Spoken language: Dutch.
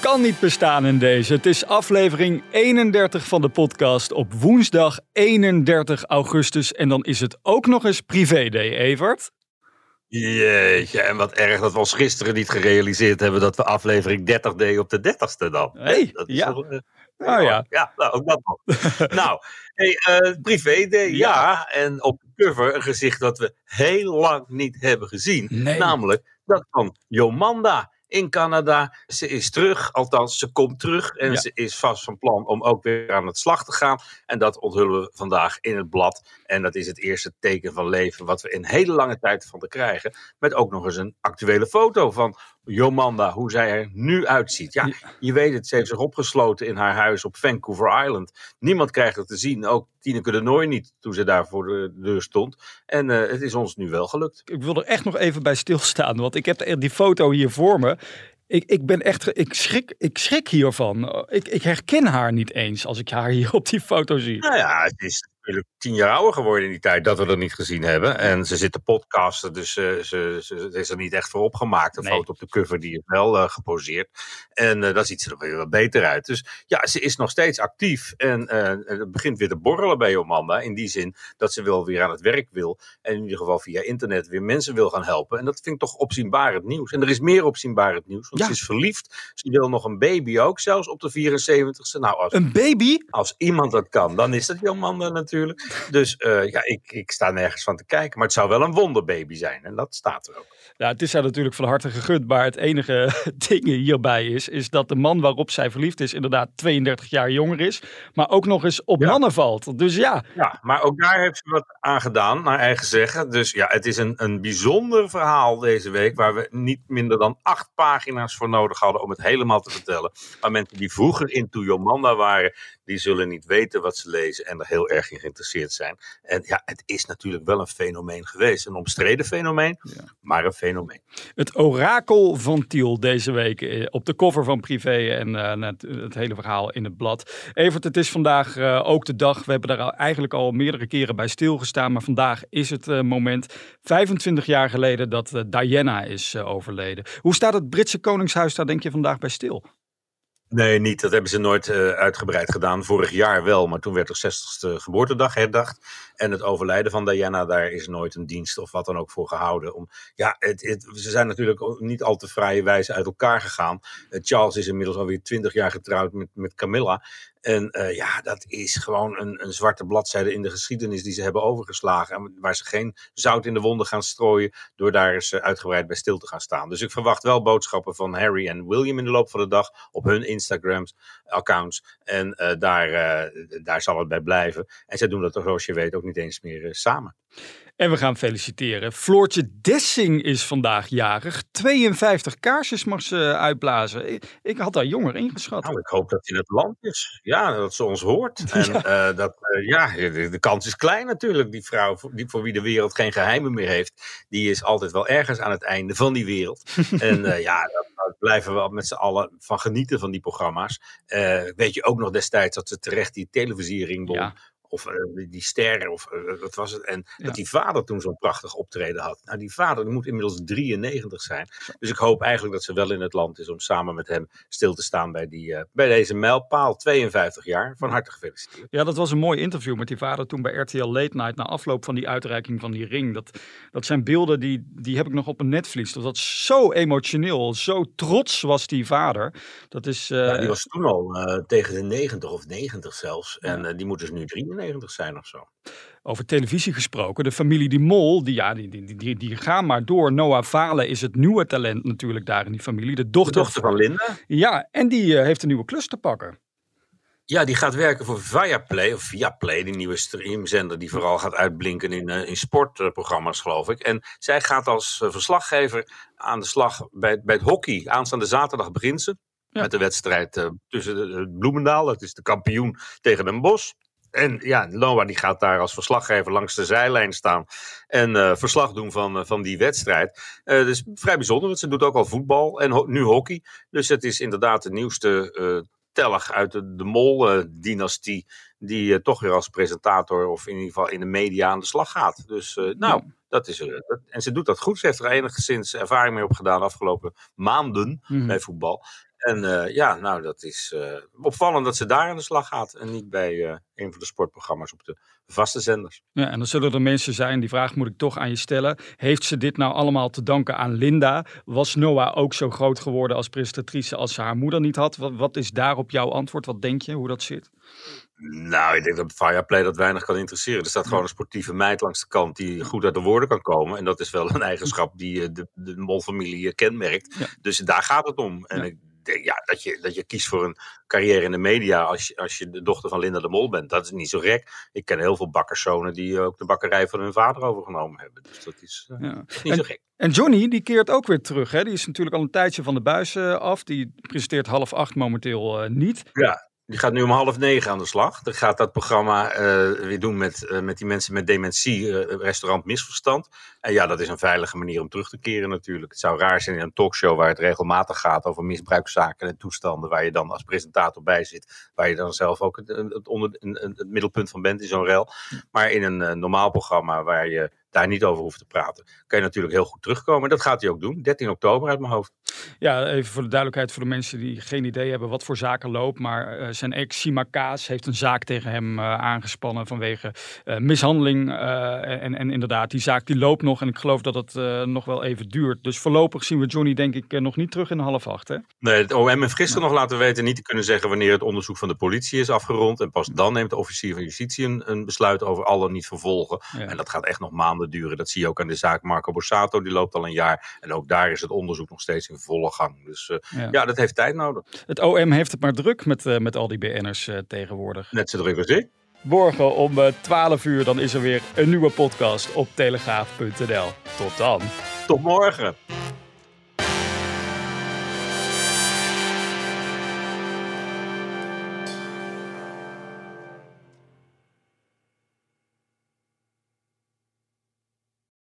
kan niet bestaan in deze. Het is aflevering 31 van de podcast op woensdag 31 augustus. En dan is het ook nog eens privé-day, Evert. Jeetje, en wat erg dat we ons gisteren niet gerealiseerd hebben dat we aflevering 30 deden op de 30ste dan. Hey, dat is ja. wel, Nou ja. Ja, nou, ook dat nog. nou, hey, eh, privé day, ja. En op de cover een gezicht dat we heel lang niet hebben gezien. Nee. Namelijk dat van Jomanda in Canada. Ze is terug, althans ze komt terug. En Ja. ze is vast van plan om ook weer aan het slag te gaan. En dat onthullen we vandaag in het blad. En dat is het eerste teken van leven wat we in hele lange tijd van te krijgen. Met ook nog eens een actuele foto van Jomanda, hoe zij er nu uitziet. Ja, je weet het, ze heeft zich opgesloten in haar huis op Vancouver Island. Niemand krijgt het te zien, ook Tineke de Nooi niet, toen ze daar voor de deur stond. En eh, het is ons nu wel gelukt. Ik wil er echt nog even bij stilstaan, want ik heb die foto hier voor me. Ik, ik ben echt, ik schrik, ik schrik hiervan. Ik, ik herken haar niet eens als ik haar hier op die foto zie. Nou ja, het is natuurlijk tien jaar ouder geworden in die tijd dat we dat niet gezien hebben. En ze zit te podcasten, dus eh, ze, ze, is er niet echt voor opgemaakt. Een Nee. foto op de cover die is wel eh, geposeerd. En eh dan ziet ze er weer wat beter uit. Dus ja, ze is nog steeds actief. En eh, het begint weer te borrelen bij Jomanda. In die zin dat ze wel weer aan het werk wil. En in ieder geval via internet weer mensen wil gaan helpen. En dat vind ik toch opzienbarend nieuws. En er is meer opzienbarend nieuws. Want Ja. ze is verliefd. Ze wil nog een baby ook, zelfs op de 74ste. Nou, als Een baby? als iemand dat kan, dan is dat Jomanda natuurlijk. Dus eh, ja, ik, ik sta nergens van te kijken. Maar het zou wel een wonderbaby zijn. En dat staat er ook. Ja, het is haar natuurlijk van harte gegund. Maar het enige ding hierbij is, is dat de man waarop zij verliefd is inderdaad 32 jaar jonger is. Maar ook nog eens op Ja. mannen valt. Dus ja, Ja, maar ook daar heeft ze wat aan gedaan, naar eigen zeggen. Dus ja, het is een, een bijzonder verhaal deze week. Waar we niet minder dan acht pagina's voor nodig hadden om het helemaal te vertellen. Maar mensen die vroeger into Jomanda waren, die zullen niet weten wat ze lezen. En er heel erg in geïnteresseerd zijn. En ja, het is natuurlijk wel een fenomeen geweest. Een omstreden fenomeen, maar een fenomeen. het orakel van Tiel deze week eh, op de cover van Privé en eh, het, het hele verhaal in het blad. Evert, het is vandaag eh, ook de dag. We hebben daar eigenlijk al meerdere keren bij stilgestaan. Maar vandaag is het eh, moment. 25 jaar geleden dat eh, Diana is eh, overleden. Hoe staat het Britse Koningshuis daar denk je vandaag bij stil? Nee, niet. Dat hebben ze nooit eh, uitgebreid gedaan. Vorig jaar wel, maar toen werd er 60ste geboortedag herdacht. En het overlijden van Diana, daar is nooit een dienst of wat dan ook voor gehouden. Om, ja, het, ze zijn natuurlijk niet al te vrije wijze uit elkaar gegaan. Eh, Charles is inmiddels alweer 20 jaar getrouwd met, met Camilla. En eh, ja, dat is gewoon een, een zwarte bladzijde in de geschiedenis die ze hebben overgeslagen. En waar ze geen zout in de wonden gaan strooien door daar eens eh, uitgebreid bij stil te gaan staan. Dus ik verwacht wel boodschappen van Harry en William in de loop van de dag op hun Instagrams, accounts. En eh, daar, daar zal het bij blijven. En zij doen dat toch, zoals je weet, ook niet eens meer samen. En we gaan feliciteren. Floortje Dessing is vandaag jarig. 52 kaarsjes mag ze uitblazen. Ik, ik had haar jonger ingeschat. Nou, ik hoop dat in het land is. Ja, dat ze ons hoort. En eh, dat, eh, ja, de, de kans is klein natuurlijk. Die vrouw voor, die, voor wie de wereld geen geheimen meer heeft, die is altijd wel ergens aan het einde van die wereld. en eh, ja, daar daar blijven we met z'n allen van genieten van die programma's. Weet je ook nog destijds dat ze terecht die televisiering won. Ja. Of eh, die, ster, of eh, wat was het? En Ja. dat die vader toen zo'n prachtig optreden had. Nou, die vader die moet inmiddels 93 zijn. Dus ik hoop eigenlijk dat ze wel in het land is om samen met hem stil te staan bij, die, eh, bij deze mijlpaal. 52 jaar. Van harte gefeliciteerd. Ja, dat was een mooi interview met die vader toen bij RTL Late Night na afloop van die uitreiking van die ring. Dat, dat zijn beelden die, die heb ik nog op een netvlies. Dat was zo emotioneel, zo trots was die vader. Dat is, eh, Ja, die was toen al eh, tegen de 90 of 90 zelfs. En eh, die moet dus nu 93 zijn of zo. over televisie gesproken. De familie Die Mol, die, ja, die, die, die, die gaan maar door. Noah Valen is het nieuwe talent natuurlijk daar in die familie. De De dochter, dochter van Linda. Ja, en die eh, heeft een nieuwe klus te pakken. Ja, die gaat werken voor Viaplay, of Viaplay, die nieuwe streamzender die vooral gaat uitblinken in, eh, in sportprogramma's, geloof ik. En zij gaat als eh, verslaggever aan de slag bij, bij het hockey. Aanstaande zaterdag begint ze. Met de wedstrijd tussen Bloemendaal, dat is de kampioen, tegen Den Bosch. En ja, Noah die gaat daar als verslaggever langs de zijlijn staan en verslag doen van, van die wedstrijd. Uh, dus vrij bijzonder, want ze doet ook al voetbal en nu hockey. Dus het is inderdaad de nieuwste tellig uit de, de Mol-dynastie, die toch weer als presentator of in ieder geval in de media aan de slag gaat. Dus nou, dat is en ze doet dat goed. Ze heeft er enigszins ervaring mee opgedaan de afgelopen maanden mm. bij voetbal. En uh, ja, nou, dat is opvallend dat ze daar aan de slag gaat en niet bij een van de sportprogramma's op de vaste zenders. Ja, en dan zullen er mensen zijn, die vraag moet ik toch aan je stellen. Heeft ze dit nou allemaal te danken aan Linda? Was Noah ook zo groot geworden als presentatrice als ze haar moeder niet had? Wat, wat is daarop jouw antwoord? Wat denk je, hoe dat zit? Nou, ik denk dat Fireplay dat weinig kan interesseren. Er staat gewoon een sportieve meid langs de kant die goed uit de woorden kan komen. En dat is wel een eigenschap die eh, de, de Mol-familie kenmerkt. Dus daar gaat het om. En ik ja, dat, je, dat je kiest voor een carrière in de media als je, als je de dochter van Linda de Mol bent. Dat is niet zo gek. Ik ken heel veel bakkerszonen die ook de bakkerij van hun vader overgenomen hebben. Dus dat is, uh, ja. niet en, zo gek. En Johnny, die keert ook weer terug. Hè? Die is natuurlijk al een tijdje van de buis uh, af. Die presenteert half acht momenteel uh, niet. Ja. Die gaat nu om half negen aan de slag. Dan gaat dat programma uh, weer doen met, uh, met die mensen met dementie, uh, restaurant Misverstand. En ja, dat is een veilige manier om terug te keren natuurlijk. Het zou raar zijn in een talkshow waar het regelmatig gaat over misbruikszaken en toestanden, waar je dan als presentator bij zit, waar je dan zelf ook het, het, onder, het middelpunt van bent in zo'n rel. Maar in een normaal programma waar je daar niet over hoeft te praten. Kan je natuurlijk heel goed terugkomen. Dat gaat hij ook doen. 13 oktober uit mijn hoofd. Ja, even voor de duidelijkheid voor de mensen die geen idee hebben wat voor zaken loopt. Maar uh, zijn ex Sima Kaas heeft een zaak tegen hem uh, aangespannen vanwege uh, mishandeling. en, en inderdaad, die zaak die loopt nog. En ik geloof dat het nog wel even duurt. Dus voorlopig zien we Johnny denk ik nog niet terug in half acht. Hè? Nee, het OM heeft gisteren nog laten weten niet te kunnen zeggen wanneer het onderzoek van de politie is afgerond. En pas dan neemt de officier van justitie een, een besluit over al dan niet vervolgen. Ja. En dat gaat echt nog maanden duren. Dat zie je ook aan de zaak Marco Borsato, die loopt al een jaar. En ook daar is het onderzoek nog steeds in volle gang. Dus uh, ja. dat heeft tijd nodig. Het OM heeft het maar druk met, uh, met al die BN'ers uh, tegenwoordig. Net zo druk als ik. Morgen om 12 uur dan is er weer een nieuwe podcast op telegraaf.nl. Tot dan. Tot morgen.